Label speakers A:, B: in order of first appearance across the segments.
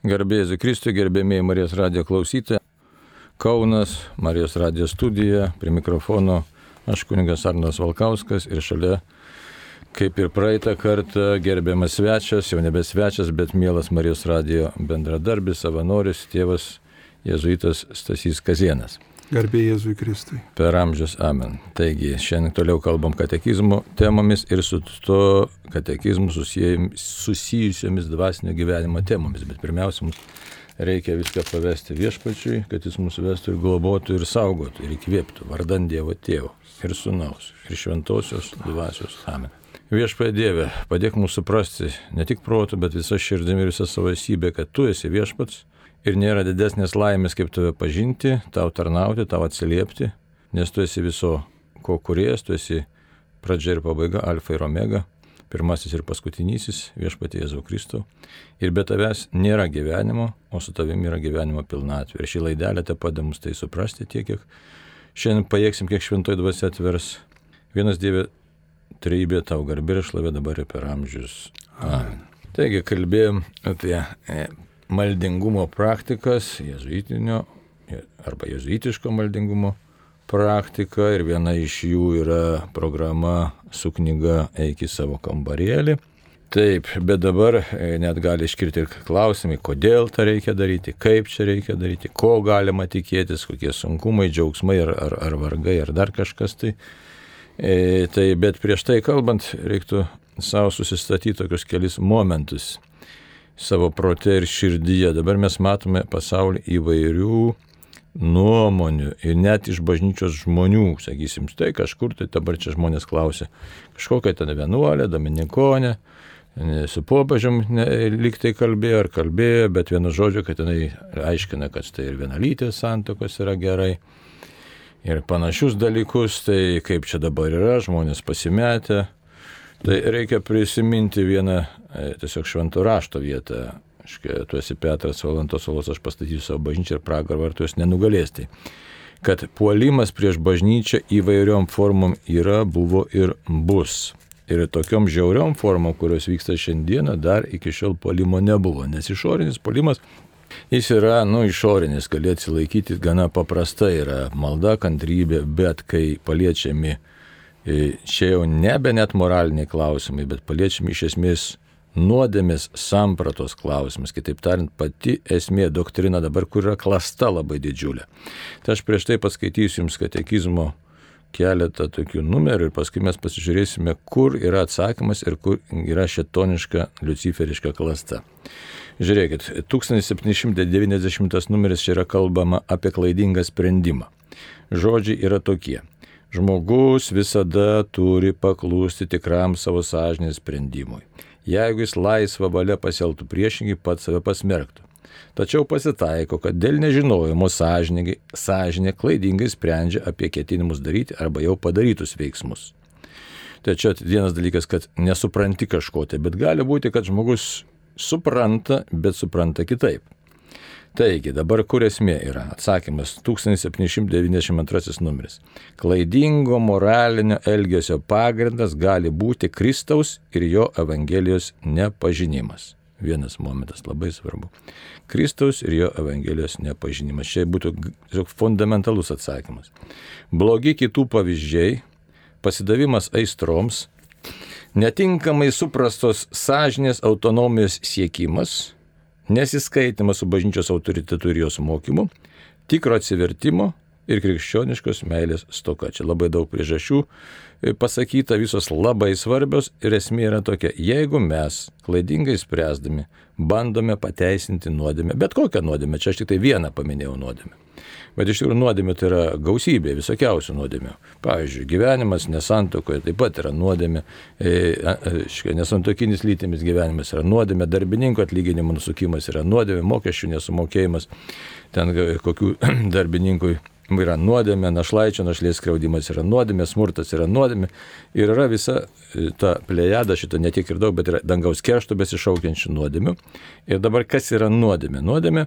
A: Garbėsiu Kristui, gerbėmiai Marijos radijo klausytojai. Kaunas, Marijos radijo studija, prie mikrofono aš kuningas Arnas Valkauskas ir šalia, kaip ir praeitą kartą, gerbiamas svečias, jau nebe svečias, bet mielas Marijos radijo bendradarbis, savanoris, tėvas Jėzuitas Stasys Kazienas.
B: Garbė Jėzui Kristui.
A: Per amžius amen. Taigi, šiandien toliau kalbam katekizmo temomis ir su to katekizmu susijusiomis dvasinio gyvenimo temomis. Bet pirmiausia, mums reikia viską pavesti viešpačiui, kad jis mūsų vestų ir globotų ir saugotų ir įkvėptų vardant Dievo tėvo ir sunaus ir šventosios dvasios. Amen. Viešpatie Dieve, padėk mums suprasti ne tik protų, bet visą širdimi ir visą savo esybę, kad tu esi viešpats ir nėra didesnės laimės, kaip tave pažinti, tau tarnauti, tau atsiliepti, nes tu esi viso ko kuriejas, tu esi pradžia ir pabaiga, alfa ir omega, pirmasis ir paskutinysis viešpatie Jėzau Kristau. Ir be tavęs nėra gyvenimo, o su tavimi yra gyvenimo pilnatvė. Ir šį laidelę te padeda mums tai suprasti tiek, kiek šiandien pajėgsim, kiek šventoji dvasia atvers. Vienas Dieve, treibė tau garbė ir šlovė dabar ir per amžius. Amen. Taigi kalbėjom apie e, maldingumo praktikas, jezuitinio arba jezuitiško maldingumo praktika ir viena iš jų yra programa su knyga Eik į savo kambarėlį. Taip, bet dabar e, net gali iškirti ir klausimai, kodėl tą reikia daryti, kaip čia reikia daryti, ko galima tikėtis, kokie sunkumai, džiaugsmai ar, ar, ar vargai ar dar kažkas tai. E, tai bet prieš tai kalbant, reiktų savo susistatyti tokius kelis momentus savo prote ir širdyje. Dabar mes matome pasaulį įvairių nuomonių ir net iš bažnyčios žmonių, sakysim, tai kažkur tai dabar čia žmonės klausia, kažkokia ten vienuolė, dominikonė, su popažiam liktai kalbėjo ar kalbėjo, bet vienu žodžiu, kad jinai aiškina, kad tai ir vienalytės santokos yra gerai. Ir panašius dalykus, tai kaip čia dabar yra, žmonės pasimetę, Tai reikia prisiminti vieną tiesiog šventų rašto vietą. Aiškia, tu esi Petras Valantos Olos, aš pastatysiu savo bažnyčią ir pragarą vartus nenugalėsti. Kad puolimas prieš bažnyčią įvairiom formom yra, buvo ir bus. Ir tokiom žiauriom formom, kurios vyksta šiandieną, dar iki šiol puolimo nebuvo. Nes išorinis puolimas Jis yra, nu, išorinis, gali atsilaikyti gana paprastai, yra malda, kantrybė, bet kai paliečiami E, čia jau nebe net moraliniai klausimai, bet paliečiami iš esmės nuodėmės sampratos klausimas. Kitaip tariant, pati esmė doktrina dabar, kur yra klasta labai didžiulė. Tai aš prieš tai paskaitysiu Jums katekizmo keletą tokių numerių ir paskui mes pasižiūrėsime, kur yra atsakymas ir kur yra šetoniška luciferiška klasta. Žiūrėkit, 1790 numeris čia yra kalbama apie klaidingą sprendimą. Žodžiai yra tokie. Žmogus visada turi paklūsti tikram savo sąžinės sprendimui. Jeigu jis laisvą valią pasieltų priešingai, pats save pasmerktų. Tačiau pasitaiko, kad dėl nežinojimo sąžinė klaidingai sprendžia apie ketinimus daryti arba jau padarytus veiksmus. Tai čia vienas dalykas, kad nesupranti kažko tai, bet gali būti, kad žmogus supranta, bet supranta kitaip. Taigi, dabar kur esmė yra? Atsakymas 1792 numeris. Klaidingo moralinio elgesio pagrindas gali būti Kristaus ir jo Evangelijos nepažinimas. Vienas momentas labai svarbu. Kristaus ir jo Evangelijos nepažinimas. Čia būtų fundamentalus atsakymas. Blogi kitų pavyzdžiai, pasidavimas aistroms, netinkamai suprastos sąžinės autonomijos siekimas, nesiskaitimas su bažnyčios autoritetu ir jos mokymu, tikro atsivertimo ir krikščioniškos meilės stoka. Čia labai daug priežasčių pasakyta, visos labai svarbios ir esmė yra tokia, jeigu mes klaidingai spręsdami bandome pateisinti nuodėmę, bet kokią nuodėmę, čia aš tik tai vieną paminėjau nuodėmę. Bet iš tikrųjų nuodėmė tai yra gausybė visokiausių nuodėmių. Pavyzdžiui, gyvenimas nesantokoje taip pat yra nuodėmė, e, nesantokinis lytimis gyvenimas yra nuodėmė, darbininko atlyginimo nusukimas yra nuodėmė, mokesčių nesumokėjimas, ten kokių darbininkui yra nuodėmė, našlaičio našlės skriaudimas yra nuodėmė, smurtas yra nuodėmė ir yra visa e, ta plejada, šito ne tiek ir daug, bet yra dangaus keršto besišaukiančių nuodėmių. Ir dabar kas yra nuodėmė? Nuodėmė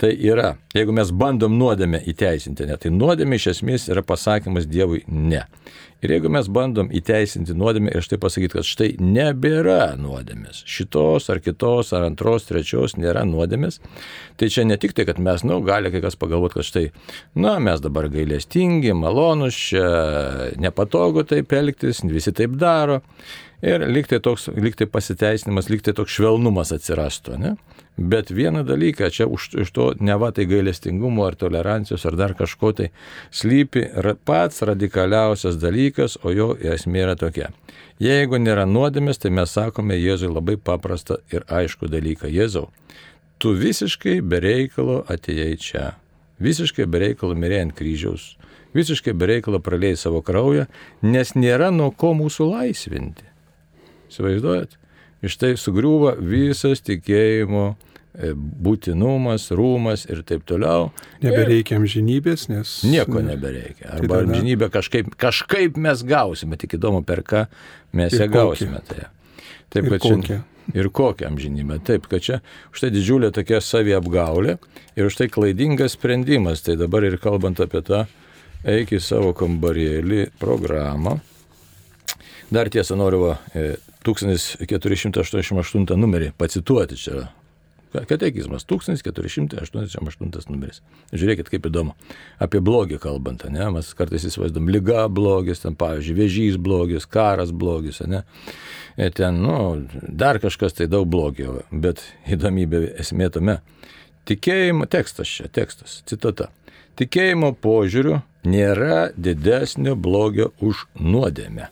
A: Tai yra, jeigu mes bandom nuodėmę įteisinti, ne, tai nuodėmė iš esmės yra pasakymas Dievui ne. Ir jeigu mes bandom įteisinti nuodėmę ir štai pasakyti, kad štai nebėra nuodėmės, šitos ar kitos ar antros, trečios nėra nuodėmės, tai čia ne tik tai, kad mes, nu, gali kai kas pagalvoti, kad štai, na, mes dabar gailestingi, malonus, čia nepatogu taip elgtis, visi taip daro. Ir liktai toks, liktai pasiteisinimas, liktai toks švelnumas atsirastų, ne? Bet vieną dalyką, čia už, už to ne va tai gailestingumo ar tolerancijos ar dar kažko tai slypi pats radikaliausias dalykas, o jo esmė yra tokia. Jeigu nėra nuodėmės, tai mes sakome Jėzui labai paprastą ir aišku dalyką. Jėzau, tu visiškai bereikalo atėjai čia. Visiškai bereikalo mirė ant kryžiaus. Visiškai bereikalo praleidai savo kraują, nes nėra nuo ko mūsų laisvinti. Įsivaizduojat? Iš tai sugriūva visas tikėjimo e, būtinumas, rūmas ir taip toliau.
B: Nebereikia amžinybės, nes.
A: Nieko nebereikia. Arba tai amžinybę kažkaip, kažkaip mes gausime, tik įdomu, per ką mes ją gausime. Tai. Taip,
B: ir
A: kad čia. Ir kokią amžinybę. Taip, kad čia už tai didžiulė tokia saviapgaulė ir už tai klaidingas sprendimas. Tai dabar ir kalbant apie tą eik į savo kambarėlį programą. Dar tiesą noriu va, 1488 numerį pacituoti čia. Katekizmas 1488 numeris. Žiūrėkit, kaip įdomu. Apie blogį kalbant, ne? Mes kartais įsivaizduom, lyga blogis, ten, pavyzdžiui, vėžys blogis, karas blogis, ne? E ten, nu, dar kažkas tai daug blogio, bet įdomybė esmė tame. Tikėjimo tekstas čia, tekstas, citata. Tikėjimo požiūriu nėra didesnio blogio už nuodėmę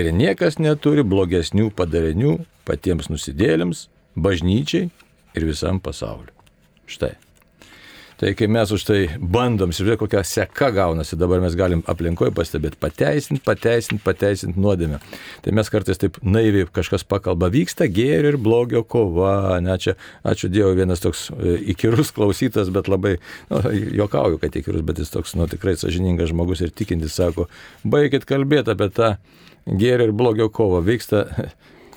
A: ir niekas neturi blogesnių padarinių patiems nusidėlėms, bažnyčiai ir visam pasauliu. Štai. Tai kai mes už tai bandom, žiūrėk, kokia seka gaunasi, dabar mes galim aplinkoje pastebėti, pateisinti, pateisinti, pateisinti nuodėmę. Tai mes kartais taip naiviai kažkas pakalba, vyksta gėrio ir blogio kova. Ne, čia, ačiū Dievui, vienas toks e, įkyrus klausytas, bet labai, nu, jokauju, kad įkyrus, bet jis toks, nu, tikrai sažiningas žmogus ir tikintis sako, baigit kalbėti apie tą gėrio ir blogio kova. Vyksta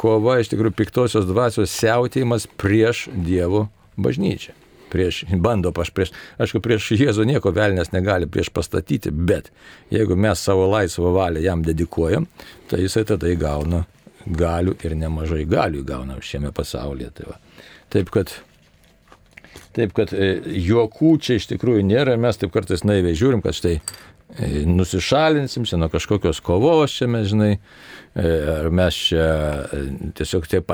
A: kova iš tikrųjų piktosios dvasios siautėjimas prieš Dievo bažnyčią. Prieš, bando paš prieš, aišku, prieš Jėzų nieko velnės negali prieš pastatyti, bet jeigu mes savo laisvą valią jam dedikuojam, tai jisai tada įgauna galių ir nemažai galių įgauna šiame pasaulyje. Tai va. taip kad Taip kad e, juokų čia iš tikrųjų nėra, mes taip kartais naiviai žiūrim, kad štai E, nusišalinsim čia nuo kažkokios kovos čia mes, žinai, e, ar mes čia tiesiog taip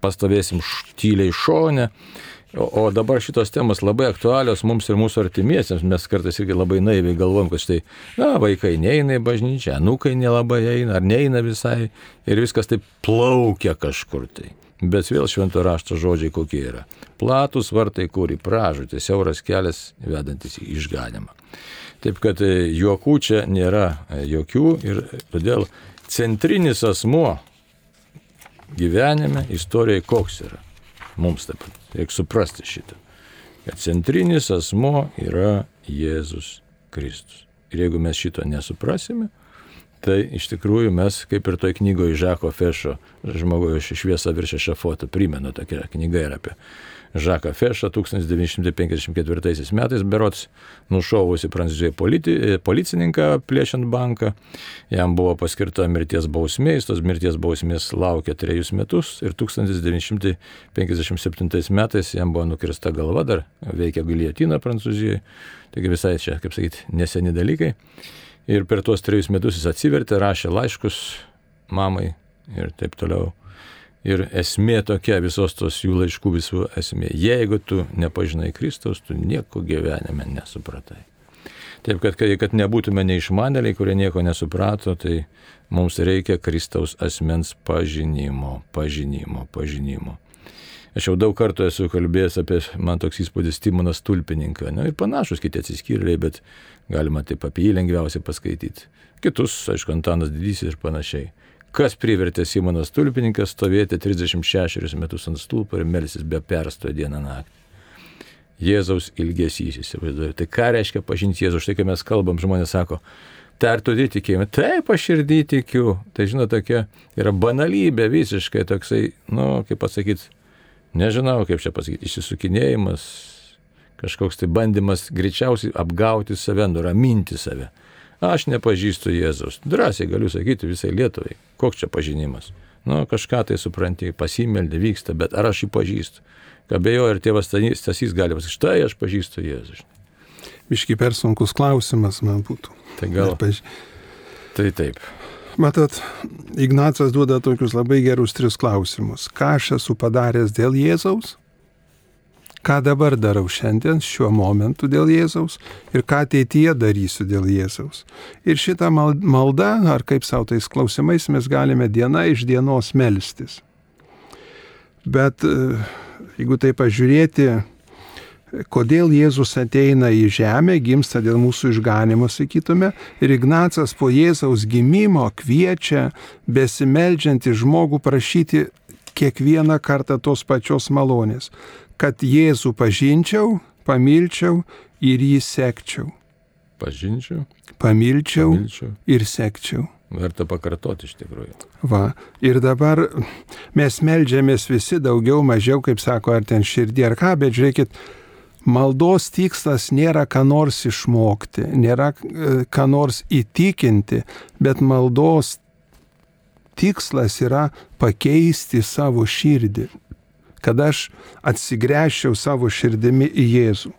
A: pastovėsim tyliai šonę. O, o dabar šitos temos labai aktualios mums ir mūsų artimiesiems. Mes kartais irgi labai naiviai galvom, kad štai, na, vaikai neina į bažnyčią, nukai nelabai eina, ar neina visai. Ir viskas taip plaukia kažkur tai. Bet vėl švento rašto žodžiai kokie yra. Platus vartai, kur į pražūtį, siauras kelias vedantis į išganimą. Taip kad e, juokų čia nėra e, jokių ir todėl centrinis asmuo gyvenime istorijoje koks yra. Mums taip pat reikia suprasti šitą. Kad centrinis asmuo yra Jėzus Kristus. Ir jeigu mes šito nesuprasime, tai iš tikrųjų mes, kaip ir toj knygoje Žako Fešo, žmogaus šviesa virš ešafoto, primenu, tokia knyga yra apie Žaką Fešą 1954 metais berots nušovusi prancūzijai politi, policininką plėšiant banką. Jam buvo paskirta mirties bausmė, jis tos mirties bausmės laukė trejus metus ir 1957 metais jam buvo nukirsta galva, dar veikia giliotina Prancūzijoje. Taigi visai čia, kaip sakyti, neseni dalykai. Ir per tuos trejus metus jis atsivertė, rašė laiškus mamai ir taip toliau. Ir esmė tokia visos tos jų laiškų visų esmė. Jeigu tu nepažinai Kristaus, tu nieko gyvenime nesupratai. Taip kad, kad nebūtume neišmanėliai, kurie nieko nesuprato, tai mums reikia Kristaus asmens pažinimo, pažinimo, pažinimo. Aš jau daug kartų esu kalbėjęs apie, man toks įspūdis, Timonas Tulpininką. Na ir panašus kiti atsiskyrėliai, bet galima taip apie jį lengviausiai paskaityti. Kitus, aišku, Antanas Didysis ir panašiai. Kas privertė Simonas Tulpininkas stovėti 36 metus ant stulpo ir melsis be perstojo dieną naktį? Jėzaus ilgesys įsivaizduoju. Tai ką reiškia pažinti Jėzų? Štai kai mes kalbam, žmonės sako, tai ar tu tikėjimą? Taip, aš ir tikiu. Tai žinot, tokia yra banalybė visiškai toksai, nu, kaip pasakyti, nežinau, kaip čia pasakyti, išsisukinėjimas, kažkoks tai bandymas greičiausiai apgauti save, nuraminti save. Aš nepažįstu Jėzaus. Drąsiai galiu sakyti visai Lietuvai. Koks čia pažinimas? Nu, kažką tai supranti, pasimeldė, vyksta, bet ar aš jį pažįstu? Kabėjo ir tėvas Stasys gali pasakyti, štai aš pažįstu Jėzų.
B: Viški per sunkus klausimas man būtų.
A: Tai gal.
B: Paž...
A: Tai taip.
B: Matot, Ignacas duoda tokius labai gerus tris klausimus. Ką aš esu padaręs dėl Jėzaus? Ką dabar darau šiandien, šiuo momentu dėl Jėzaus ir ką ateityje darysiu dėl Jėzaus. Ir šitą maldą, ar kaip savo tais klausimais, mes galime diena iš dienos melstis. Bet e, jeigu tai pažiūrėti, kodėl Jėzus ateina į žemę, gimsta dėl mūsų išganimo, sakytume, ir Ignacas po Jėzaus gimimo kviečia besimeldžiantį žmogų prašyti kiekvieną kartą tos pačios malonės kad Jėzų pažinčiau, pamilčiau ir jį sekčiau.
A: Pažinčiau.
B: Pamilčiau, pamilčiau. ir sekčiau.
A: Verta pakartoti iš tikrųjų.
B: Va, ir dabar mes melžiamės visi daugiau, mažiau, kaip sako, ar ten širdį ar ką, bet žiūrėkit, maldos tikslas nėra ką nors išmokti, nėra e, ką nors įtikinti, bet maldos tikslas yra pakeisti savo širdį kad aš atsigręžčiau savo širdimi į Jėzų.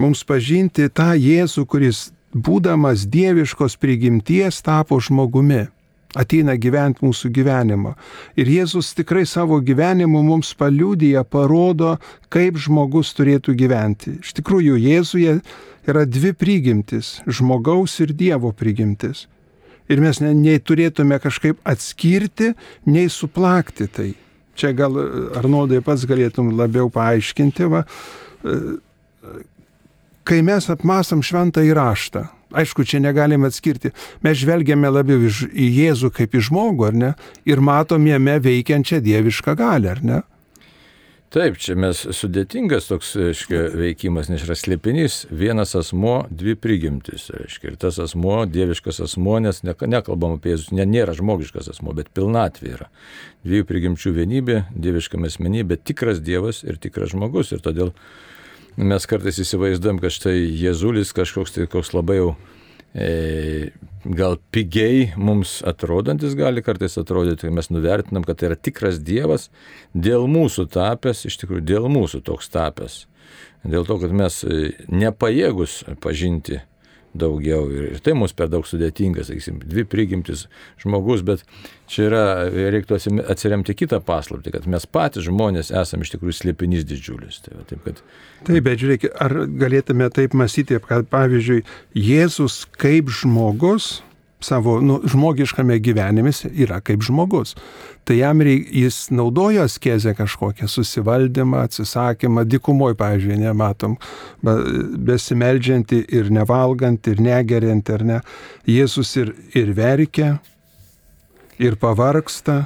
B: Mums pažinti tą Jėzų, kuris būdamas dieviškos prigimties tapo žmogumi, ateina gyventi mūsų gyvenimą. Ir Jėzus tikrai savo gyvenimu mums paliūdija, parodo, kaip žmogus turėtų gyventi. Iš tikrųjų, Jėzuje yra dvi prigimtis - žmogaus ir Dievo prigimtis. Ir mes nei turėtume kažkaip atskirti, nei suplakti tai. Čia gal Arnoldai pats galėtum labiau paaiškinti, va, kai mes apmasam šventą įraštą, aišku, čia negalime atskirti, mes žvelgiame labiau į Jėzų kaip į žmogų, ar ne, ir matom jame veikiančią dievišką galę, ar ne?
A: Taip, čia mes sudėtingas toks reiškia, veikimas, nes yra slėpinys vienas asmo, dvi prigimtis. Reiškia, ir tas asmo, dieviškas asmo, nes ne, nekalbam apie Jėzus, ne, nėra žmogiškas asmo, bet pilnatvė yra. Dviejų prigimčių vienybė, dieviškame asmenybė, tikras Dievas ir tikras žmogus. Ir todėl mes kartais įsivaizduojam, kad štai Jėzulis kažkoks tai koks labai jau gal pigiai mums atrodantis gali kartais atrodyti, kai mes nuvertinam, kad tai yra tikras Dievas, dėl mūsų tapęs, iš tikrųjų dėl mūsų toks tapęs. Dėl to, kad mes e, nepajėgus pažinti daugiau. Ir tai mums per daug sudėtinga, sakysim, dvi prigimtis žmogus, bet čia yra, reiktų atsiremti kitą paslaptį, kad mes patys žmonės esame iš tikrųjų slėpinys didžiulis. Tai va, taip, kad...
B: taip, bet žiūrėk, ar galėtume taip mąstyti, kad pavyzdžiui, Jėzus kaip žmogus savo nu, žmogiškame gyvenime yra kaip žmogus. Tai jam reik, jis naudojo askezę kažkokią, susivaldymą, atsisakymą, dikumoj, pavyzdžiui, nematom, besimeldžianti ir nevalgant, ir negeriant, ar ne. Jėzus ir, ir verkia, ir pavarksta.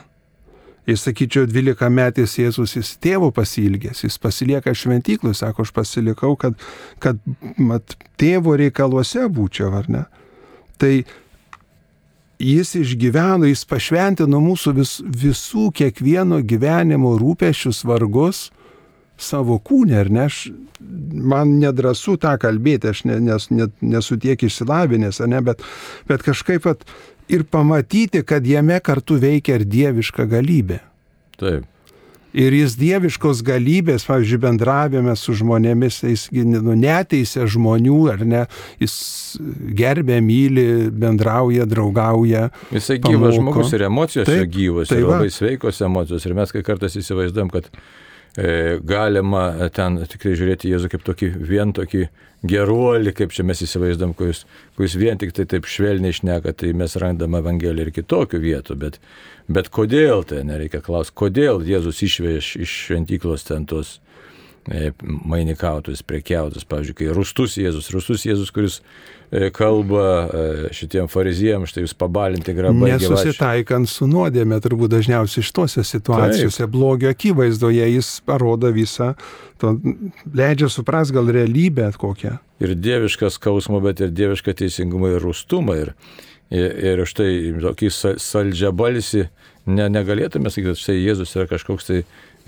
B: Jis, sakyčiau, 12 metys Jėzus jis tėvo pasilgęs, jis pasilieka šventyklui, sako, aš pasilikau, kad, kad mat, tėvo reikaluose būčiau, ar ne. Tai jis išgyveno, jis pašventino mūsų vis, visų kiekvieno gyvenimo rūpešius, vargus savo kūnę, ar ne? Aš, man nedrasu tą kalbėti, aš ne, nes, ne, nesu tiek išsilavinęs, ne, bet, bet kažkaip at, ir pamatyti, kad jame kartu veikia ir dieviška galybė.
A: Taip.
B: Ir jis dieviškos galybės, pavyzdžiui, bendravime su žmonėmis, jis nu, neteisė žmonių, ar ne, jis gerbė, myli, bendrauja, draugauja.
A: Jisai gyvas žmogus ir emocijos taip, yra gyvos, taip, ir labai sveikos emocijos. Ir mes kai kartais įsivaizduojam, kad e, galima ten tikrai žiūrėti Jėzų kaip tokį vien tokį geruolį, kaip čia mes įsivaizduom, kuris, kuris vien tik tai taip švelniai išneka, tai mes randam Evangeliją ir kitokių vietų, bet Bet kodėl tai nereikia klausti, kodėl Jėzus išvežė iš šventyklos ten tos mainikautus, prekiautus, pavyzdžiui, kai rustus Jėzus, rustus Jėzus, kuris e, kalba e, šitiem farizijams, štai jūs pabalinti grabai.
B: Nesusitaikant su nuodėmė, turbūt dažniausiai šitose situacijose, Taip. blogio akivaizdoje jis parodo visą, to, leidžia supras gal realybę kokią.
A: Ir dievišką skausmą, bet ir dievišką teisingumą ir rustumą. Ir, Ir, ir štai tokį saldžią balsį ne, negalėtume sakyti, kad štai Jėzus yra kažkoks tai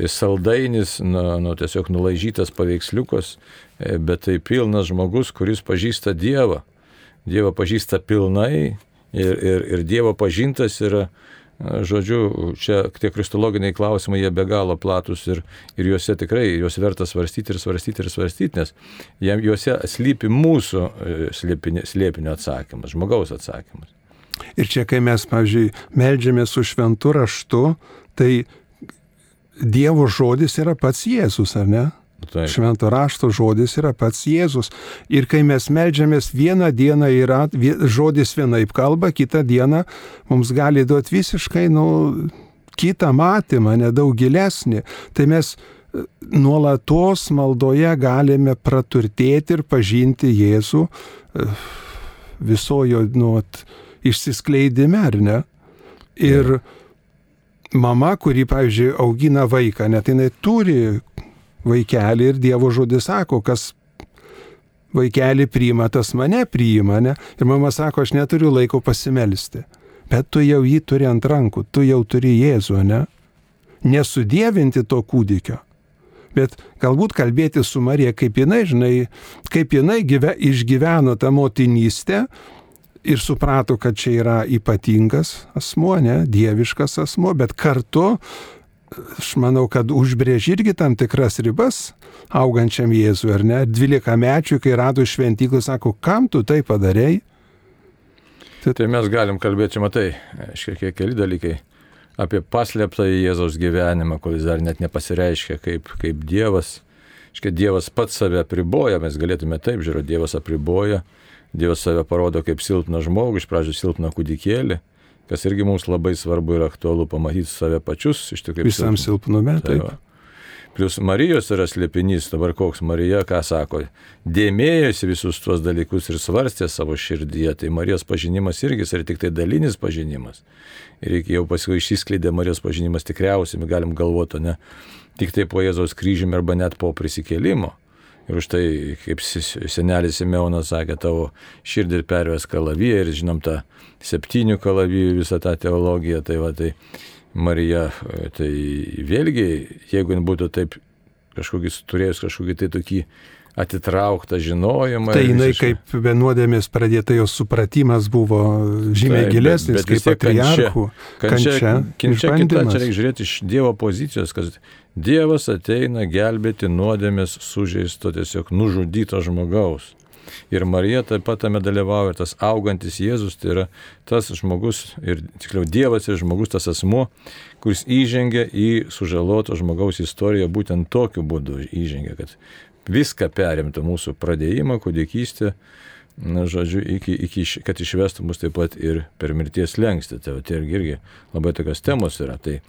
A: saldainis, nu, nu, tiesiog nulaižytas paveiksliukas, e, bet tai pilnas žmogus, kuris pažįsta Dievą. Dievą pažįsta pilnai ir, ir, ir Dievo pažintas yra, žodžiu, čia tie kristologiniai klausimai, jie be galo platus ir, ir juose tikrai, juos verta svarstyti ir svarstyti ir svarstyti, nes jiem, juose slypi mūsų e, slėpinio, slėpinio atsakymas, žmogaus atsakymas.
B: Ir čia, kai mes, pavyzdžiui, melžiamės su šventu raštu, tai Dievo žodis yra pats Jėzus, ar ne? Taip. Švento rašto žodis yra pats Jėzus. Ir kai mes melžiamės, vieną dieną yra žodis vienaip kalba, kitą dieną mums gali duoti visiškai, nu, kitą matymą, nedaug gilesnį. Tai mes e, nuolatos maldoje galime praturtėti ir pažinti Jėzų e, visojo, nu, išsiskleidime, ar ne? Ir mama, kuri, pavyzdžiui, augina vaiką, net jinai turi vaikelį ir Dievo žodis sako, kas vaikelį priima, tas mane priima, ne? Ir mama sako, aš neturiu laiko pasimelsti. Bet tu jau jį turi ant rankų, tu jau turi Jėzų, ne? Nesudėvinti to kūdikio. Bet galbūt kalbėti su Marija, kaip jinai, žinai, kaip jinai gyve, išgyveno tą motinystę, ir suprato, kad čia yra ypatingas asmuo, ne, dieviškas asmuo, bet kartu aš manau, kad užbrėž irgi tam tikras ribas augančiam Jėzui, ar ne? 12 mečių, kai rado šventyklą, sako, kam tu tai padarėjai?
A: Tai, tai mes galim kalbėti, matai, aiškiai, keli dalykai apie paslėptą Jėzaus gyvenimą, kuris dar net nepasireiškia kaip, kaip Dievas. Iškia, Dievas pats save apriboja, mes galėtume taip žiūrėti, Dievas apriboja Dievas save parodo kaip silpną žmogų, iš pradžių silpną kūdikėlį, kas irgi mums labai svarbu ir aktualu pamatyti save pačius iš tikrųjų.
B: Visam silpnume, taip. taip.
A: Plius Marijos yra slėpinys, dabar koks Marija, ką sako, dėmėjosi visus tuos dalykus ir svarstė savo širdyje, tai Marijos pažinimas irgi yra tik tai dalinis pažinimas. Ir jau paskui išsiskleidė Marijos pažinimas tikriausiai, galim galvoti, ne, tik tai po Jėzaus kryžiumi arba net po prisikėlimo. Ir už tai, kaip senelis Simeonas sakė, tavo širdį ir pervės kalaviją ir žinom tą septynių kalavijų visą tą teologiją. Tai va, tai Marija, tai vėlgi, jeigu būtų taip kažkokį turėjus kažkokį tai tokį atitrauktą žinojimą.
B: Tai jinai visiškai... kaip vienuodėmis pradėta jos supratimas buvo žymiai tai, gilesnis, bet, bet kaip patriarchų.
A: Kančia, kančia, kančia kita, čia reikia žiūrėti iš Dievo pozicijos, kad Dievas ateina gelbėti nuodėmės sužeisto tiesiog nužudyto žmogaus. Ir Marija taip pat tame dalyvauja, tas augantis Jėzus, tai yra tas žmogus, ir tiksliau Dievas ir žmogus, tas asmuo, kuris įžengia į sužaloto žmogaus istoriją būtent tokiu būdu įžengia, kad viską perimtų mūsų pradėjimą, kūdikystę, na, žodžiu, iki, iki, kad išvestų mus taip pat ir per mirties lengstį. Tai, tai irgi labai tokios temos yra. Tai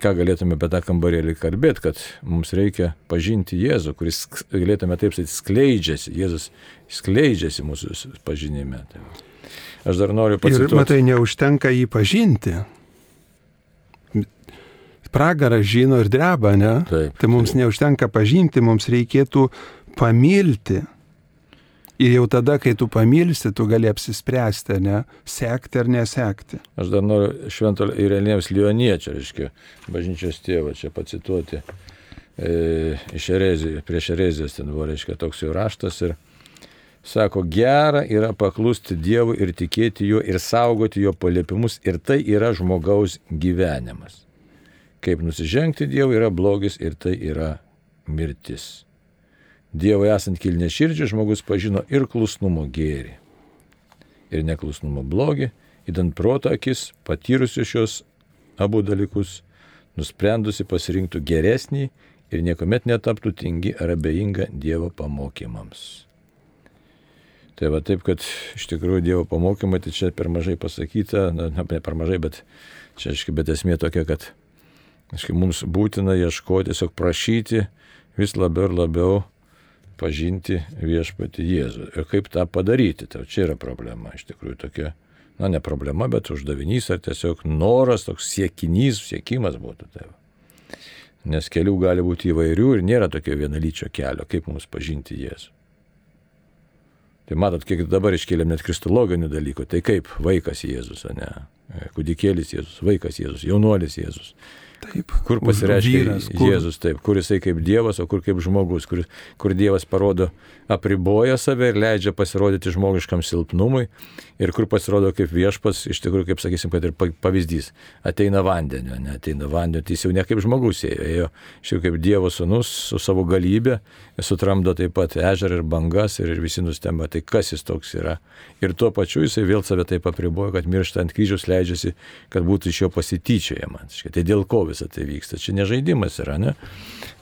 A: ką galėtume apie tą kambarėlį kalbėti, kad mums reikia pažinti Jėzų, kuris, galėtume taip sakyti, skleidžiasi, Jėzus skleidžiasi mūsų pažinime. Tai aš dar noriu pasakyti.
B: Ir matai, neužtenka jį pažinti. Pragarą žino ir dreba, ne? Taip, tai mums taip. neužtenka pažinti, mums reikėtų pamilti. Ir jau tada, kai tu pamilsi, tu gali apsispręsti, ne, sekti ar nesekti.
A: Aš dar noriu švento Irenėms Lioniečio, reiškia, bažnyčios tėvą čia pacituoti. E, iš erezijos, prieš erezijos ten buvo, reiškia, toks jų raštas ir sako, gera yra paklusti Dievui ir tikėti juo ir saugoti jo paliepimus ir tai yra žmogaus gyvenimas. Kaip nusižengti Dievui yra blogis ir tai yra mirtis. Dievui esant kilnė širdžiai žmogus pažino ir klusnumo gėrį, ir neklusnumo blogį, įdant proto akis, patyrusiu šios abu dalykus, nusprendusi pasirinktų geresnį ir niekuomet netaptų tingi ar abejinga Dievo pamokymams. Tai va taip, kad iš tikrųjų Dievo pamokymai, tai čia per mažai pasakyta, na, ne per mažai, bet čia, aiškiai, bet esmė tokia, kad aiškiai, mums būtina ieškoti, tiesiog prašyti vis labiau ir labiau pažinti viešpati Jėzų. Ir kaip tą padaryti, tai čia yra problema, iš tikrųjų tokia, na ne problema, bet uždavinys ar tiesiog noras, toks siekinys, siekimas būtų tai. Nes kelių gali būti įvairių ir nėra tokio vienalyčio kelio, kaip mums pažinti Jėzų. Tai matot, kiek dabar iškėlėm net kristologinių dalykų, tai kaip vaikas Jėzus, ne? Kudikėlis Jėzus, vaikas Jėzus, jaunuolis Jėzus.
B: Taip.
A: Kur pasireiškia
B: vyras, kur-
A: Jėzus, taip, kur jisai kaip Dievas, o kur kaip žmogus, kur, kur Dievas parodo, apriboja save ir leidžia pasirodyti žmogiškam silpnumui ir kur pasirodo kaip viešpas, iš tikrųjų, kaip sakysim, kad ir pa- pavyzdys, ateina vandenio, ne, ateina vandenio, tai jis jau ne kaip žmogus ėjo, ėjo šiaip kaip Dievo sunus su savo galybė, sutramdo taip pat ežerą ir bangas ir visi nustemba, tai kas jis toks yra. Ir tuo pačiu jisai vėl save taip apriboja, kad miršta ant kryžiaus leidžiasi, kad būtų iš jo pasityčiojama. Tai dėl ko visą tai vyksta? Čia ne žaidimas yra, ne?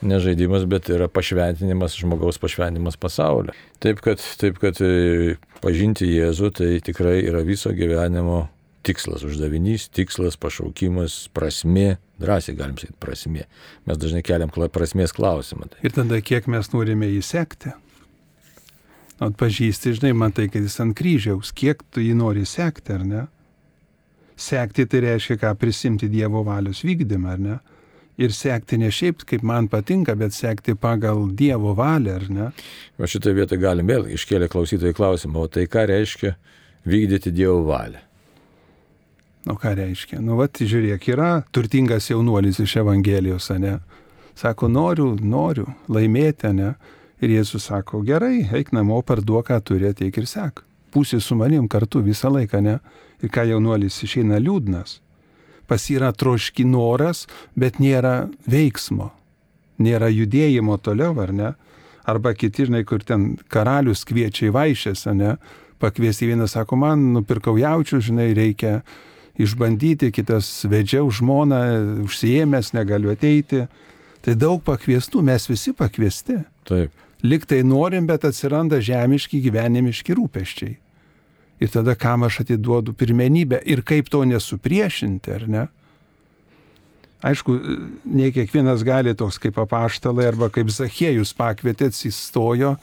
A: Ne žaidimas, bet yra pašventinimas, žmogaus pašventinimas pasaulio. Taip kad, taip kad e, pažinti Jėzų tai tikrai yra viso gyvenimo tikslas, uždavinys, tikslas, pašaukimas, prasme, drąsiai galim sakyti prasme. Mes dažnai keliam prasmės klausimą. Tai
B: Ir tada kiek mes norime jį sekti. Atpažįsti, žinai, matai, kad jis ant kryžiaus, kiek tu jį nori sekti, ar ne? Sekti tai reiškia, ką prisimti Dievo valios vykdymą, ar ne? Ir sekti ne šiaip, kaip man patinka, bet sekti pagal Dievo valią, ar ne?
A: Va šitoje vietoje galim vėl iškėlę klausytojai klausimą, o tai ką reiškia vykdyti Dievo valią?
B: Nu ką reiškia? Nu, va, žiūrėk, yra turtingas jaunuolis iš Evangelijos, ne? Sako, noriu, noriu laimėti, ne? Ir Jėzus sako, gerai, eik namo, parduok, ką turi, ateik ir sek. Pusė su manim kartu visą laiką, ne? Ir ką jaunuolis išeina liūdnas. Pas yra troški noras, bet nėra veiksmo. Nėra judėjimo toliau, ar ne? Arba kiti, žinai, kur ten karalius kviečia į vaišės, ar ne? Pakviesti vienas sako, man nupirkau jaučių, žinai, reikia išbandyti, kitas vedžiau žmoną, užsijėmęs, negaliu ateiti. Tai daug pakviestų, mes visi pakviesti.
A: Taip.
B: Liktai norim, bet atsiranda žemiški gyvenimiški rūpeščiai. Ir tada kam aš atiduodu pirmenybę ir kaip to nesupriešinti, ar ne? Aišku, ne kiekvienas gali toks kaip apaštalai arba kaip Zachėjus pakvietė, atsistojo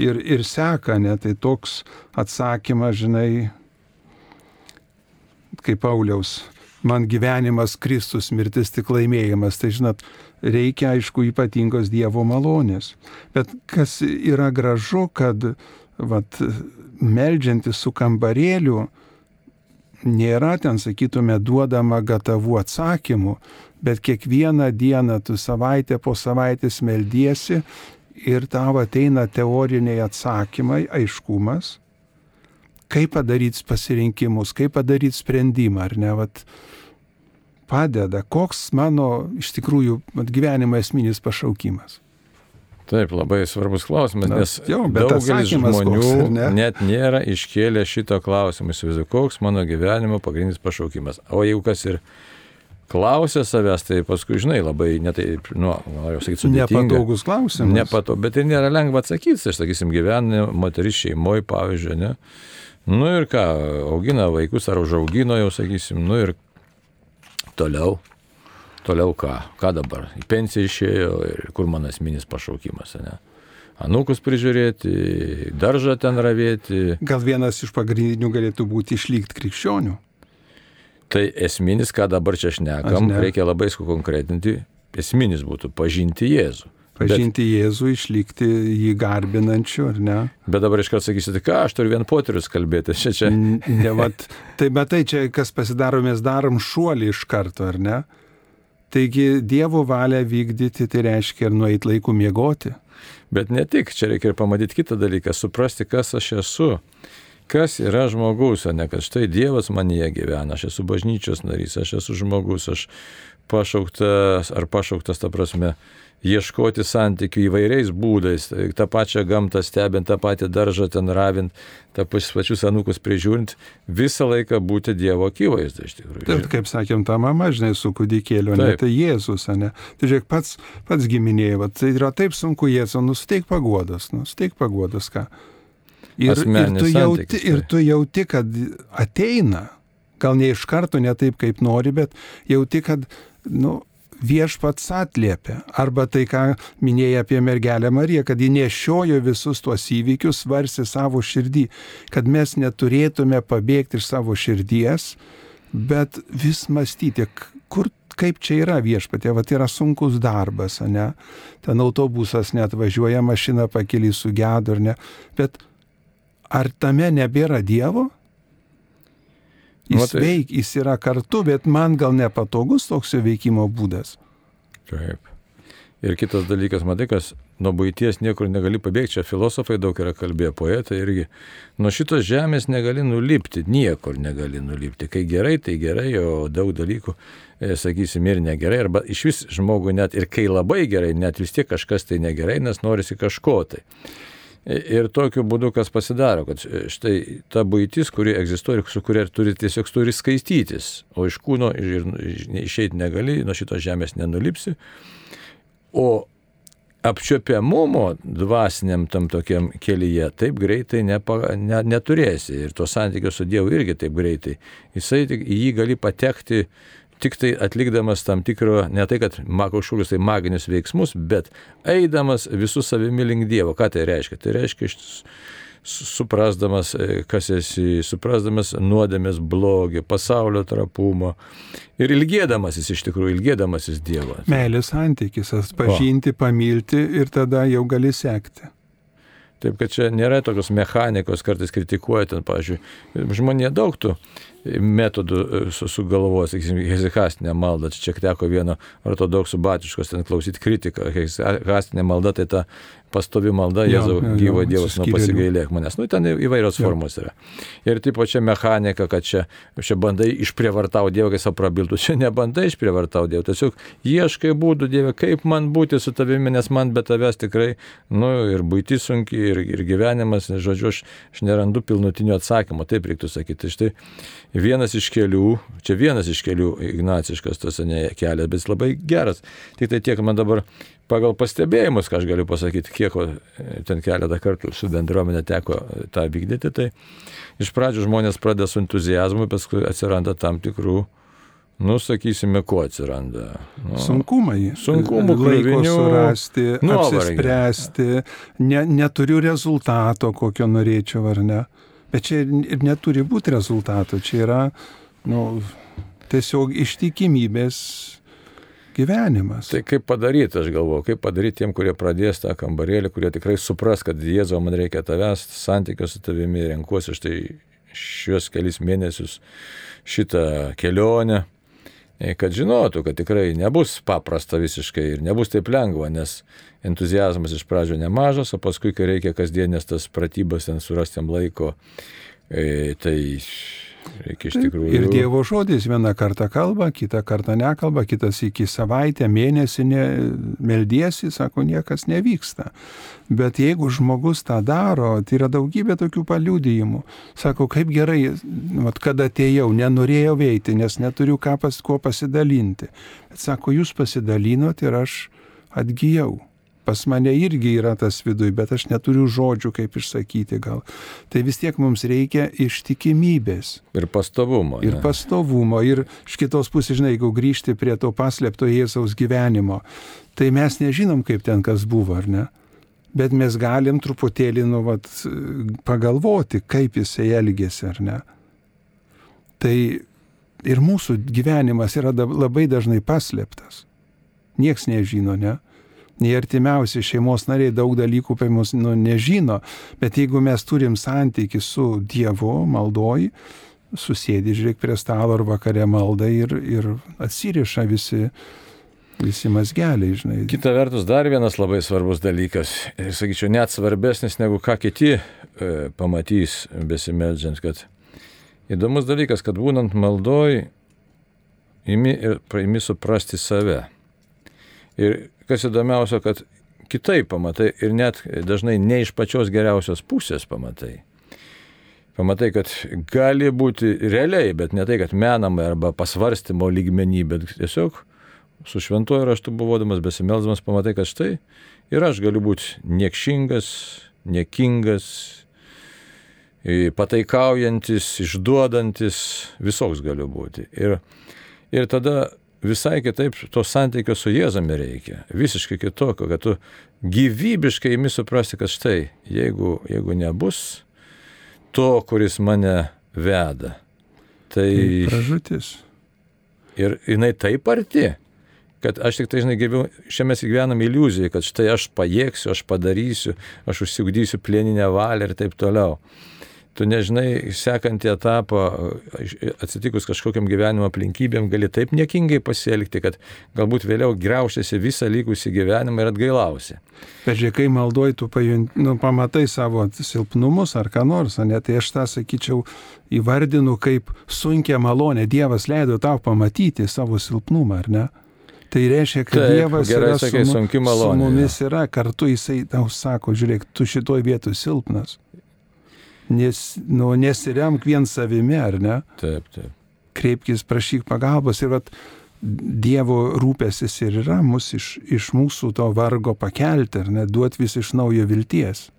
B: ir, ir seka, ne? Tai toks atsakymas, žinai, kaip Pauliaus, man gyvenimas Kristus, mirtis tik laimėjimas. Tai žinot, reikia aišku ypatingos Dievo malonės. Bet kas yra gražu, kad vat, meldžiantis su kambarėliu nėra ten, sakytume, duodama gatavų atsakymų, bet kiekvieną dieną tu savaitę po savaitės meldiesi ir tau ateina teoriniai atsakymai, aiškumas, kaip padaryti pasirinkimus, kaip padaryti sprendimą, ar ne, vat, padeda, koks mano iš tikrųjų vat, gyvenimo esminis pašaukimas.
A: Taip, labai svarbus klausimas,
B: Na,
A: nes
B: bet
A: daugelis žmonių
B: koks, ne?
A: net nėra iškėlę šito klausimą. Įsivaizduoju, koks mano gyvenimo pagrindinis pašaukimas. O jeigu kas ir klausia savęs, tai paskui, žinai, labai netai, nu, noriu sakyti, sudėtinga.
B: Nepatogus klausimas.
A: Nepato, bet ir nėra lengva atsakyti, aš sakysim, gyvena moteris šeimoje, pavyzdžiui, ne. Nu ir ką, augina vaikus ar užaugino jau, sakysim, nu ir toliau. Toliau ką? Ką dabar? Į pensiją išėjo ir kur mano esminis pašaukimas, ne? Anūkus prižiūrėti, daržą ten ravėti.
B: Gal vienas iš pagrindinių galėtų būti išlikti krikščionių.
A: Tai esminis, ką dabar čia šnekam,
B: ne.
A: reikia labai sukonkretinti. Esminis būtų pažinti Jėzų.
B: Pažinti Jėzų, išlikti jį garbinančiu, ar ne?
A: Bet dabar iškart sakysi, tai ką, aš turiu vien poterius kalbėti. Čia, čia.
B: Ne, vat, tai bet tai čia, kas pasidaro, mes darom šuolį iš karto, ar ne? Taigi Dievo valią vykdyti, tai reiškia ir nueiti laiku miegoti.
A: Bet ne tik, čia reikia ir pamatyti kitą dalyką, suprasti, kas aš esu. Kas yra žmogus, o ne kad štai Dievas manyje gyvena, aš esu bažnyčios narys, aš esu žmogus, aš pašauktas ar pašauktas, ta prasme, ieškoti santykių įvairiais būdais, tai tą pačią gamtą stebint, tą patį daržą ten ravint, tą pačius anūkus prižiūrint, visą laiką būti Dievo akivaizdu iš tikrųjų.
B: Ir kaip sakėm, ta mama, žinai, su kūdikėliu, ne
A: Taip.
B: tai Jėzus, ne. Tai žiūrėk, pats, pats giminėjai, tai yra taip sunku Jėzų, nusteik pagodas, nusteik pagodas, ką. Ir, ir, tu jauti,
A: santykis,
B: ir
A: tai.
B: tu jauti, kad ateina, gal ne iš karto, ne taip, kaip nori, bet jauti, kad, nu, viešpats atliepia. Arba tai, ką minėjai apie mergelę Mariją, kad ji nešiojo visus tuos įvykius, varsi savo širdį, kad mes neturėtume pabėgti iš savo širdies, bet vis mąstyti, kur, kaip čia yra viešpatė, va tai yra sunkus darbas, ne? Ten autobusas net važiuoja, mašina pakeli su gedu, ar ne? Bet ar tame nebėra Dievo? Jis
A: Nu, tai-
B: veik, jis yra kartu, bet man gal nepatogus toks jo veikimo būdas.
A: Taip. Ir kitas dalykas, matai, kas nuo būties niekur negali pabėgti, čia filosofai daug yra kalbėję, poetai irgi. Nuo šitos žemės negali nulipti, niekur negali nulipti. Kai gerai, tai gerai, o daug dalykų, e, sakysim, ir negerai, arba iš vis žmogui net ir kai labai gerai, net vis tiek kažkas tai negerai, nes norisi kažko tai. Ir tokiu būdu kas pasidaro, kad štai ta būtis, kuri egzistuoja ir su kuria turi tiesiog turi skaistytis, o iš kūno ir išeiti negali, nuo šitos žemės nenulipsi. O apčiopiamumo dvasiniam tam tokiam kelyje taip greitai nepa, ne, neturėsi. Ir to santykio su Dievu irgi taip greitai. Jisai tik, į jį gali patekti tik tai atlikdamas tam tikro, ne tai, kad kažkokius tai maginius veiksmus, bet eidamas visų savimi link Dievo. Ką tai reiškia? Tai reiškia iš suprasdamas, e, kas esi, suprasdamas nuodėmės blogį, pasaulio trapumą ir ilgėdamasis iš tikrųjų, ilgėdamasis Dievo.
B: Meilės santykis, atpažinti, pamilti ir tada jau gali sekti.
A: Taip, kad čia nėra tokios mechanikos, kartais kritikuoja ten, pavyzdžiui, žmonė daug tų metodų e, sugalvoja, sakysim, hezikastinė malda. Čia teko vieno ortodoksų batiškos ten klausyti kritiką. Hezikastinė malda tai ta pastovi malda, Jėzau, gyvo Dievas, nu pasigailėk manęs. Nu, ten įvairios jo. formos yra. Ir taip čia mechanika, kad čia, čia bandai išprievartau Dievą, kai savo prabiltų. Čia nebandai išprievartau Dievą, tiesiog ieškai būdų Dievą, kaip man būti su tavimi, nes man be tavęs tikrai, nu, ir būti sunki, ir, ir gyvenimas, žodžiu, aš, aš nerandu pilnutinio atsakymo, taip reiktų sakyti. Štai vienas iš kelių, čia vienas iš kelių ignaciškas tas ne kelias, bet jis labai geras. Tik tai tiek man dabar pagal pastebėjimus, ką aš galiu pasakyti, kiek ten keletą kartų su bendruomenė teko tą vykdyti, tai iš pradžių žmonės pradeda su entuzijazmu, paskui atsiranda tam tikrų Nu, sakysime, ko atsiranda. Nu,
B: Sunkumai.
A: Sunkumų,
B: laiko surasti,
A: nuovargio.
B: apsispręsti, ne, neturiu rezultato, kokio norėčiau ar ne. Bet čia ir neturi būti rezultato, čia yra nu, tiesiog ištikimybės gyvenimas.
A: Tai kaip padaryti, aš galvoju, kaip padaryti tiem, kurie pradės tą kambarėlį, kurie tikrai supras, kad Jėzau, man reikia tavęs, santykio su tavimi, renkuosi štai šios kelis mėnesius šitą kelionę, kad žinotų, kad tikrai nebus paprasta visiškai ir nebus taip lengva, nes entuzijazmas iš pradžio nemažas, o paskui, kai reikia kasdienės tas pratybas ten surasti jam laiko, e, tai reikia iš tikrųjų.
B: Ir Dievo žodis vieną kartą kalba, kitą kartą nekalba, kitas iki savaitę, mėnesį ne, meldiesi, sako, niekas nevyksta. Bet jeigu žmogus tą daro, tai yra daugybė tokių paliudijimų. Sako, kaip gerai, vat, kad atėjau, nenorėjau veikti, nes neturiu ką pas, kuo pasidalinti. Bet sako, jūs pasidalinot ir aš atgyjau. Pas mane irgi yra tas viduj, bet aš neturiu žodžių, kaip išsakyti gal. Tai vis tiek mums reikia ištikimybės.
A: Ir pastovumo.
B: Ir
A: ne?
B: pastovumo. Ir iš kitos pusės, žinai, jeigu grįžti prie to paslėpto Jėzaus gyvenimo, tai mes nežinom, kaip ten kas buvo, ar ne? Bet mes galim truputėlį, nu, vat, pagalvoti, kaip jisai elgėsi, ar ne? Tai ir mūsų gyvenimas yra labai dažnai paslėptas. Niekas nežino, ne? Nei artimiausi šeimos nariai daug dalykų apie mus nu, nežino, bet jeigu mes turim santyki su Dievu, maldoji, susėdi, žiūrėk prie stalo ar vakare malda ir, ir atsiriša visi, visi mazgeliai, žinai.
A: Kita vertus, dar vienas labai svarbus dalykas, ir sakyčiau, net svarbesnis negu ką kiti e, pamatys besimeldžiant, kad įdomus dalykas, kad būnant maldoj, imi ir praimi suprasti save. Ir kas įdomiausia, kad kitaip pamatai ir net dažnai ne iš pačios geriausios pusės pamatai. Pamatai, kad gali būti realiai, bet ne tai, kad menamai arba pasvarstymo lygmenį, bet tiesiog su šventuoju raštu buvodamas, besimeldamas, pamatai, kad štai ir aš galiu būti niekšingas, niekingas, pataikaujantis, išduodantis, visoks galiu būti. Ir, ir tada visai kitaip to santykio su Jėzumi reikia. Visiškai kitokio, kad tu gyvybiškai imi suprasti, kad štai, jeigu, jeigu nebus to, kuris mane veda, tai...
B: Pražutis.
A: Ir jinai taip arti, kad aš tik tai, žinai, gyviu, šiame mes gyvenam iliuziją, kad štai aš pajėgsiu, aš padarysiu, aš užsiugdysiu plieninę valią ir taip toliau. Tu nežinai, sekantį etapą, atsitikus kažkokiam gyvenimo aplinkybėm, gali taip niekingai pasielgti, kad galbūt vėliau graušiasi visą likusį gyvenimą ir atgailausi.
B: Bet žiūrėk, kai malduoji, tu pajunt, nu, pamatai savo silpnumus ar ką nors, ne, tai aš tą sakyčiau įvardinu kaip sunkia malonė. Dievas leido tau pamatyti savo silpnumą, ar ne? Tai reiškia, kad
A: Taip,
B: Dievas yra
A: sakai,
B: su,
A: malonė,
B: su mumis yra, kartu jisai tau sako, žiūrėk, tu šitoj vietoj silpnas. Nes, nu, nesiremk vien savimi, ar ne?
A: Taip, taip.
B: Kreipkis, prašyk pagalbos ir vat, Dievo rūpesis ir yra mus iš, iš mūsų to vargo pakelti, ar ne, duoti vis iš naujo vilties.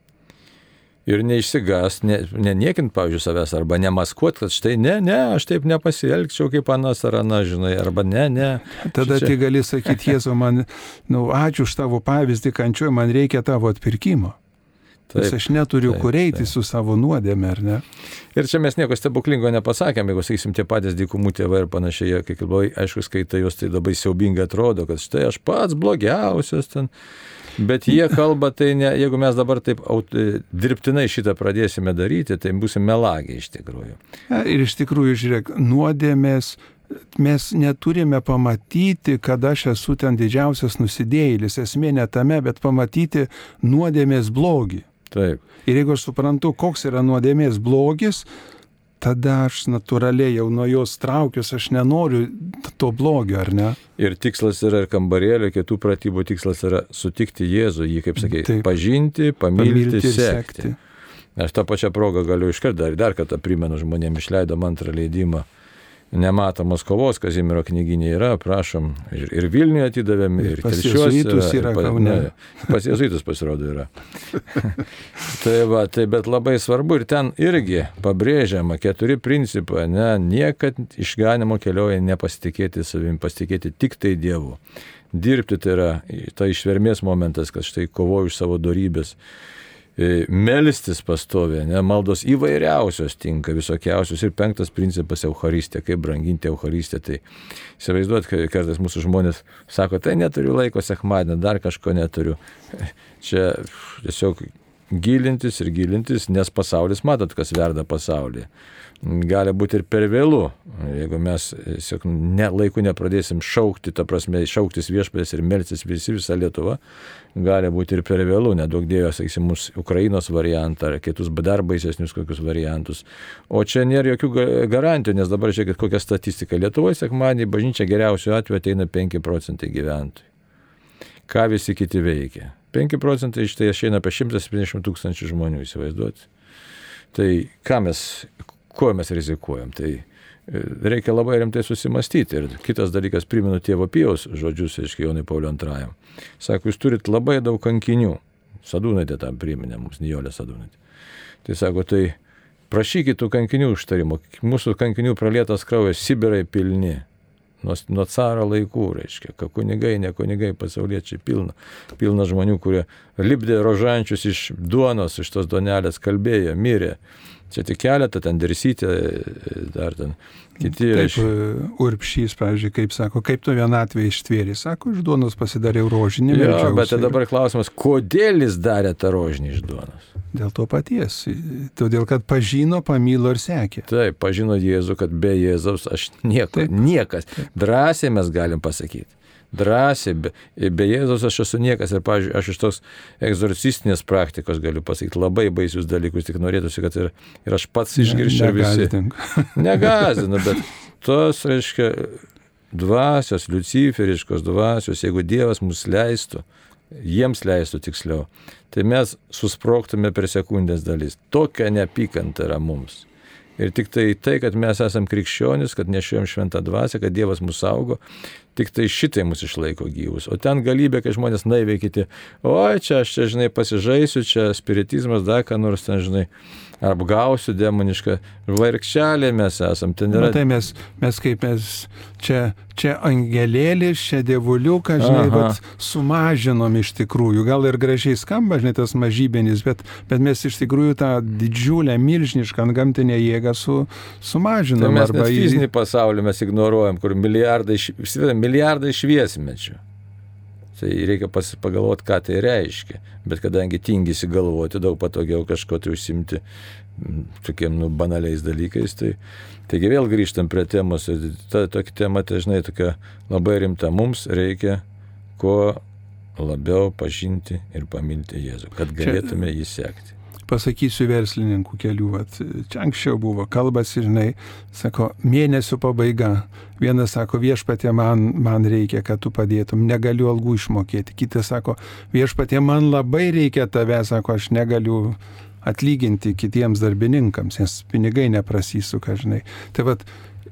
A: Ir neišsigas, ne, neniekint, pavyzdžiui, savęs, arba nemaskuot, kad štai ne, ne, aš taip nepasielgčiau kaip anas ar ana, žinai, arba ne, ne.
B: Tada
A: Čia-
B: tai gali sakyti, Jėzu, man, nu, ačiū už tavo pavyzdį, kančiuoju, man reikia tavo atpirkimo. Nes aš neturiu
A: taip,
B: kur eiti
A: taip.
B: su savo nuodėme, ar ne?
A: Ir čia mes nieko stebuklingo nepasakėm, jeigu, sakysim, tie patys dykumų tėvai ir panašiai, kai labai aišku skaitai juos, tai labai siaubingai atrodo, kad štai aš pats blogiausias ten. Bet jie kalba, tai ne, jeigu mes dabar taip aut, dirbtinai šitą pradėsime daryti, tai būsime melagiai iš tikrųjų.
B: Ja, Ir iš tikrųjų, žiūrėk, nuodėmės mes neturime pamatyti, kad aš esu ten didžiausias nusidėjėlis. Esmė ne tame, bet pamatyti nuodėmės blogį.
A: Taip.
B: Ir jeigu aš suprantu, koks yra nuodėmės blogis, tada aš natūraliai jau nuo jos traukius, aš nenoriu to blogio, ar ne?
A: Ir tikslas yra ir kambarėlio, kitų pratybų tikslas yra sutikti Jėzų, jį, kaip sakai,
B: Taip.
A: pažinti, pamilti,
B: ir
A: sekti. Aš tą pačią progą galiu iškart dar, dar kartą primenu žmonėms, išleidom antrą leidimą. Nematomos kovos Kazimiero knyginė yra, prašom, ir, ir Vilniuje atidavėm, ir,
B: Ir pas
A: ir
B: yra
A: pa- ne, Pas jezuitus pasirodo yra. tai va, tai bet labai svarbu ir ten irgi pabrėžiama keturi principai, ne, niekad išganimo kelioje nepasitikėti savim, pasitikėti tik tai Dievu. Dirbti tai yra ta išvermės momentas, kad štai kovoju už savo darybės. E, Melstis pastovė, ne, maldos įvairiausios tinka, visokiausios. Ir penktas principas - Euharistė, kaip branginti Euharistę. Tai įsivaizduot, kad kartais mūsų žmonės sako, tai neturiu laiko sekmadienį, dar kažko neturiu. Čia tiesiog gilintis ir gilintis, nes pasaulis, matot, kas verda pasaulyje. Gali būti ir per vėlų, jeigu mes tiesiog ne, laiku nepradėsim šaukti, ta prasme, šauktis viešpės ir melsis visi, visa Lietuva, gali būti ir per vėlų, nedaug dėjo, sakysim, mūsų Ukrainos variantą ar kitus dar baisesnius kokius variantus. O čia nėra jokių ga- garantijų, nes dabar žiūrėkit, kokia statistika. Lietuvoje sekmanį bažnyčia geriausiu atveju ateina 5 procentai gyventojų. Ką visi kiti veikia? 5 procentai iš tai išeina apie 170 tūkstančių žmonių, įsivaizduoti. Tai ką mes, kuo mes rizikuojam? Tai e, reikia labai rimtai susimastyti. Ir kitas dalykas, primenu tėvo Pijaus žodžius, aiškiai, Jonai Paulio antrajam. Sako, jūs turit labai daug kankinių. Sadūnaitė tam priminė mums, Nijolė Sadūnaitė. Tai sako, tai prašykit tų kankinių užtarimo. Mūsų kankinių pralietas kraujas, Sibirai pilni. Nuo, nuo caro laikų, reiškia, kad kunigai, ne kunigai, pasauliečiai pilna. Pilna žmonių, kurie lipdė rožančius iš duonos, iš tos duonelės, kalbėjo, mirė. Čia tik keletą, ten dirsytė, dar ten kiti.
B: Taip,
A: reiškia.
B: e, urpšys, pavyzdžiui, kaip sako, kaip tu vienatvė ištvėri, sako, iš duonos pasidariau rožinį.
A: Jo, bet tai
B: ir-
A: dabar klausimas, kodėl jis darė tą rožinį iš duonos?
B: Dėl to paties. Todėl, kad pažino, pamilo ir sekė.
A: Taip, pažino Jėzų, kad be Jėzaus aš nieko,
B: Taip.
A: niekas. Drąsiai mes galim pasakyti. Drąsiai, be, be Jėzaus aš esu niekas ir, pavyzdžiui, aš iš tos egzorcistinės praktikos galiu pasakyti labai baisius dalykus, tik norėtųsi, kad ir, ir aš pats išgirščiau ir visi. Negazinu, bet tos, reiškia, dvasios, luciferiškos dvasios, jeigu Dievas mus leistų, jiems leistų tiksliau, tai mes susproktume per sekundės dalis. Tokia neapykanta yra mums. Ir tik tai tai, kad mes esame krikščionis, kad nešiojam šventą dvasę, kad Dievas mūsų saugo, tik tai šitai mus išlaiko gyvus. O ten galybė, kai žmonės naiviai kiti, oi, čia aš čia, žinai, pasižaisiu, čia spiritizmas, dar ką nors ten, žinai, apgausiu demonišką. Varkščialė mes esam. Ten yra
B: Matai, mes, mes kaip mes čia, čia angelėlis, čia dievuliukas, žinai, bet sumažinom iš tikrųjų. Gal ir gražiai skamba, žinai, tas mažybenis, bet, bet mes iš tikrųjų tą didžiulę, milžinišką gamtinę jėgą su,
A: Tai
B: sumažinom.
A: mes net
B: arba
A: fizinį pasaulį mes ignoruojam, kur milijardai, milijardai šviesmečių. Tai reikia pagalvoti, ką tai reiškia. Bet kadangi tingisi galvoti, daug patogiau kažko tai užsimti tokiem nu, banaliais dalykais, tai taigi vėl grįžtam prie temos. Ta tokia tema, tai žinai, tokia labai rimta. Mums reikia kuo labiau pažinti ir pamilti Jėzų, kad galėtume jį sekti
B: pasakysiu verslininkų kelių, vat, čia anksčiau buvo kalbas ir žinai, sako, mėnesio pabaiga. Vienas sako, viešpatė man, man reikia, kad tu padėtum, negaliu algų išmokėti. Kitas sako, viešpatė man labai reikia tave, sako, aš negaliu atlyginti kitiems darbininkams, nes pinigai neprasisuka, žinai. Tai vad,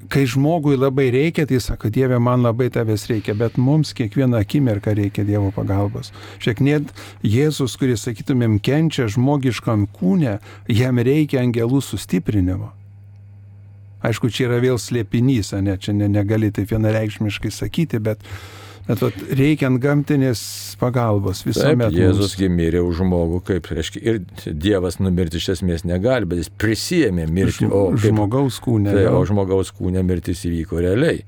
B: kai žmogui labai reikia, tai sako, Dieve, man labai tavęs reikia, bet mums kiekvieną akimirką reikia Dievo pagalbos. Šiek net Jėzus, kuris, sakytumėm, kenčia žmogiškam kūne, jam reikia angelų sustiprinimo. Aišku, čia yra vėl slėpinys, ne, čia ne, negali taip vienareikšmiškai sakyti, bet Bet vat, reikiant gamtinės pagalbos visuomet.
A: Taip, Jėzus mirė už žmogų, kaip, reiškia, ir Dievas numirti iš esmės negali, bet jis prisijėmė mirti.
B: O kaip, žmogaus kūne.
A: Tai, o žmogaus kūne mirtis įvyko realiai.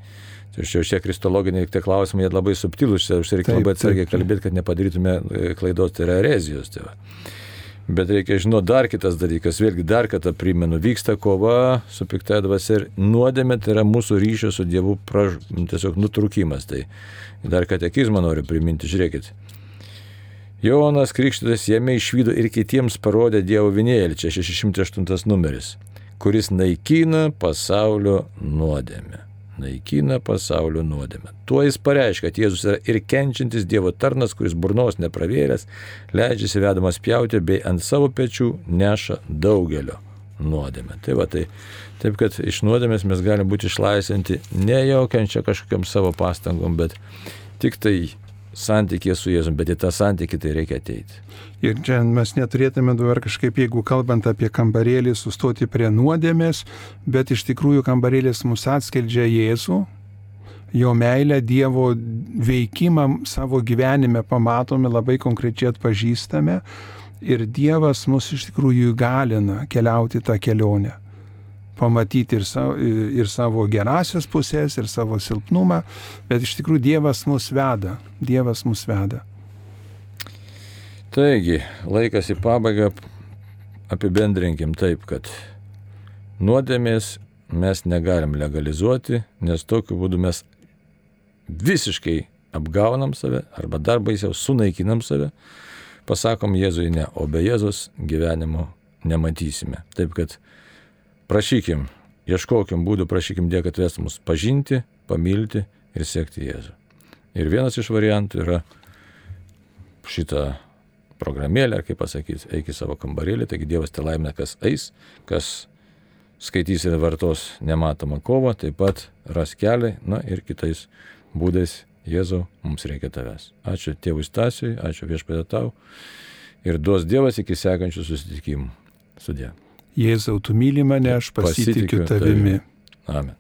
A: Tai šio šie kristologiniai tie klausimai labai subtilūs, čia reikia labai atsargiai kalbėti, kad nepadarytume e, klaidos, tai yra erezijos. Tai va. Bet reikia žinoti dar kitas dalykas, vėlgi dar kartą primenu, vyksta kova su piktaja dvasia ir nuodėmė tai yra mūsų ryšio su Dievu praž... tiesiog nutrukimas. Tai dar katekizmą noriu priminti, žiūrėkit. Jonas Krikštytas jame išvydo ir kitiems parodė Dievo vinėlį, čia 608 numeris, kuris naikina pasaulio nuodėmę naikina pasaulio nuodėmę. Tuo jis pareiškia, kad Jėzus yra ir kenčiantis Dievo tarnas, kuris burnos nepravėręs, leidžiasi vedamas pjauti bei ant savo pečių neša daugelio nuodėmę. Tai va, tai, taip kad iš nuodėmės mes galime būti išlaisvinti ne jaukiančia kažkokiam savo pastangom, bet tik tai santykė su Jėzum, bet į tą santykį tai reikia ateiti.
B: Ir čia mes neturėtume dabar kažkaip, jeigu kalbant apie kambarėlį, sustoti prie nuodėmės, bet iš tikrųjų kambarėlis mus atskleidžia Jėzų, jo meilę, Dievo veikimą savo gyvenime pamatome, labai konkrečiai atpažįstame ir Dievas mus iš tikrųjų įgalina keliauti tą kelionę pamatyti ir savo, ir savo gerasias pusės, ir savo silpnumą, bet iš tikrųjų Dievas mus veda, Dievas mus veda.
A: Taigi, laikas į pabaigą apibendrinkim taip, kad nuodėmės mes negalim legalizuoti, nes tokiu būdu mes visiškai apgaunam save arba dar baisiau sunaikinam save, pasakom Jėzui ne, o be Jėzos gyvenimo nematysime. Taip kad prašykim, ieškokim būdų, prašykim Dievą, kad vestų mus pažinti, pamilti ir sekti Jėzų. Ir vienas iš variantų yra šitą programėlę, kaip pasakyti, eik į savo kambarėlį, taigi Dievas te laimina, kas eis, kas skaitys ir vartos nematomą kovą, taip pat ras kelią, na ir kitais būdais Jėzau, mums reikia tavęs. Ačiū tėvui Stasiui, ačiū viešpatė tau ir duos Dievas iki sekančių susitikimų. Sudė.
B: Jėzau, tu myli mane, aš pasitikiu, pasitikiu tavimi.
A: Amen.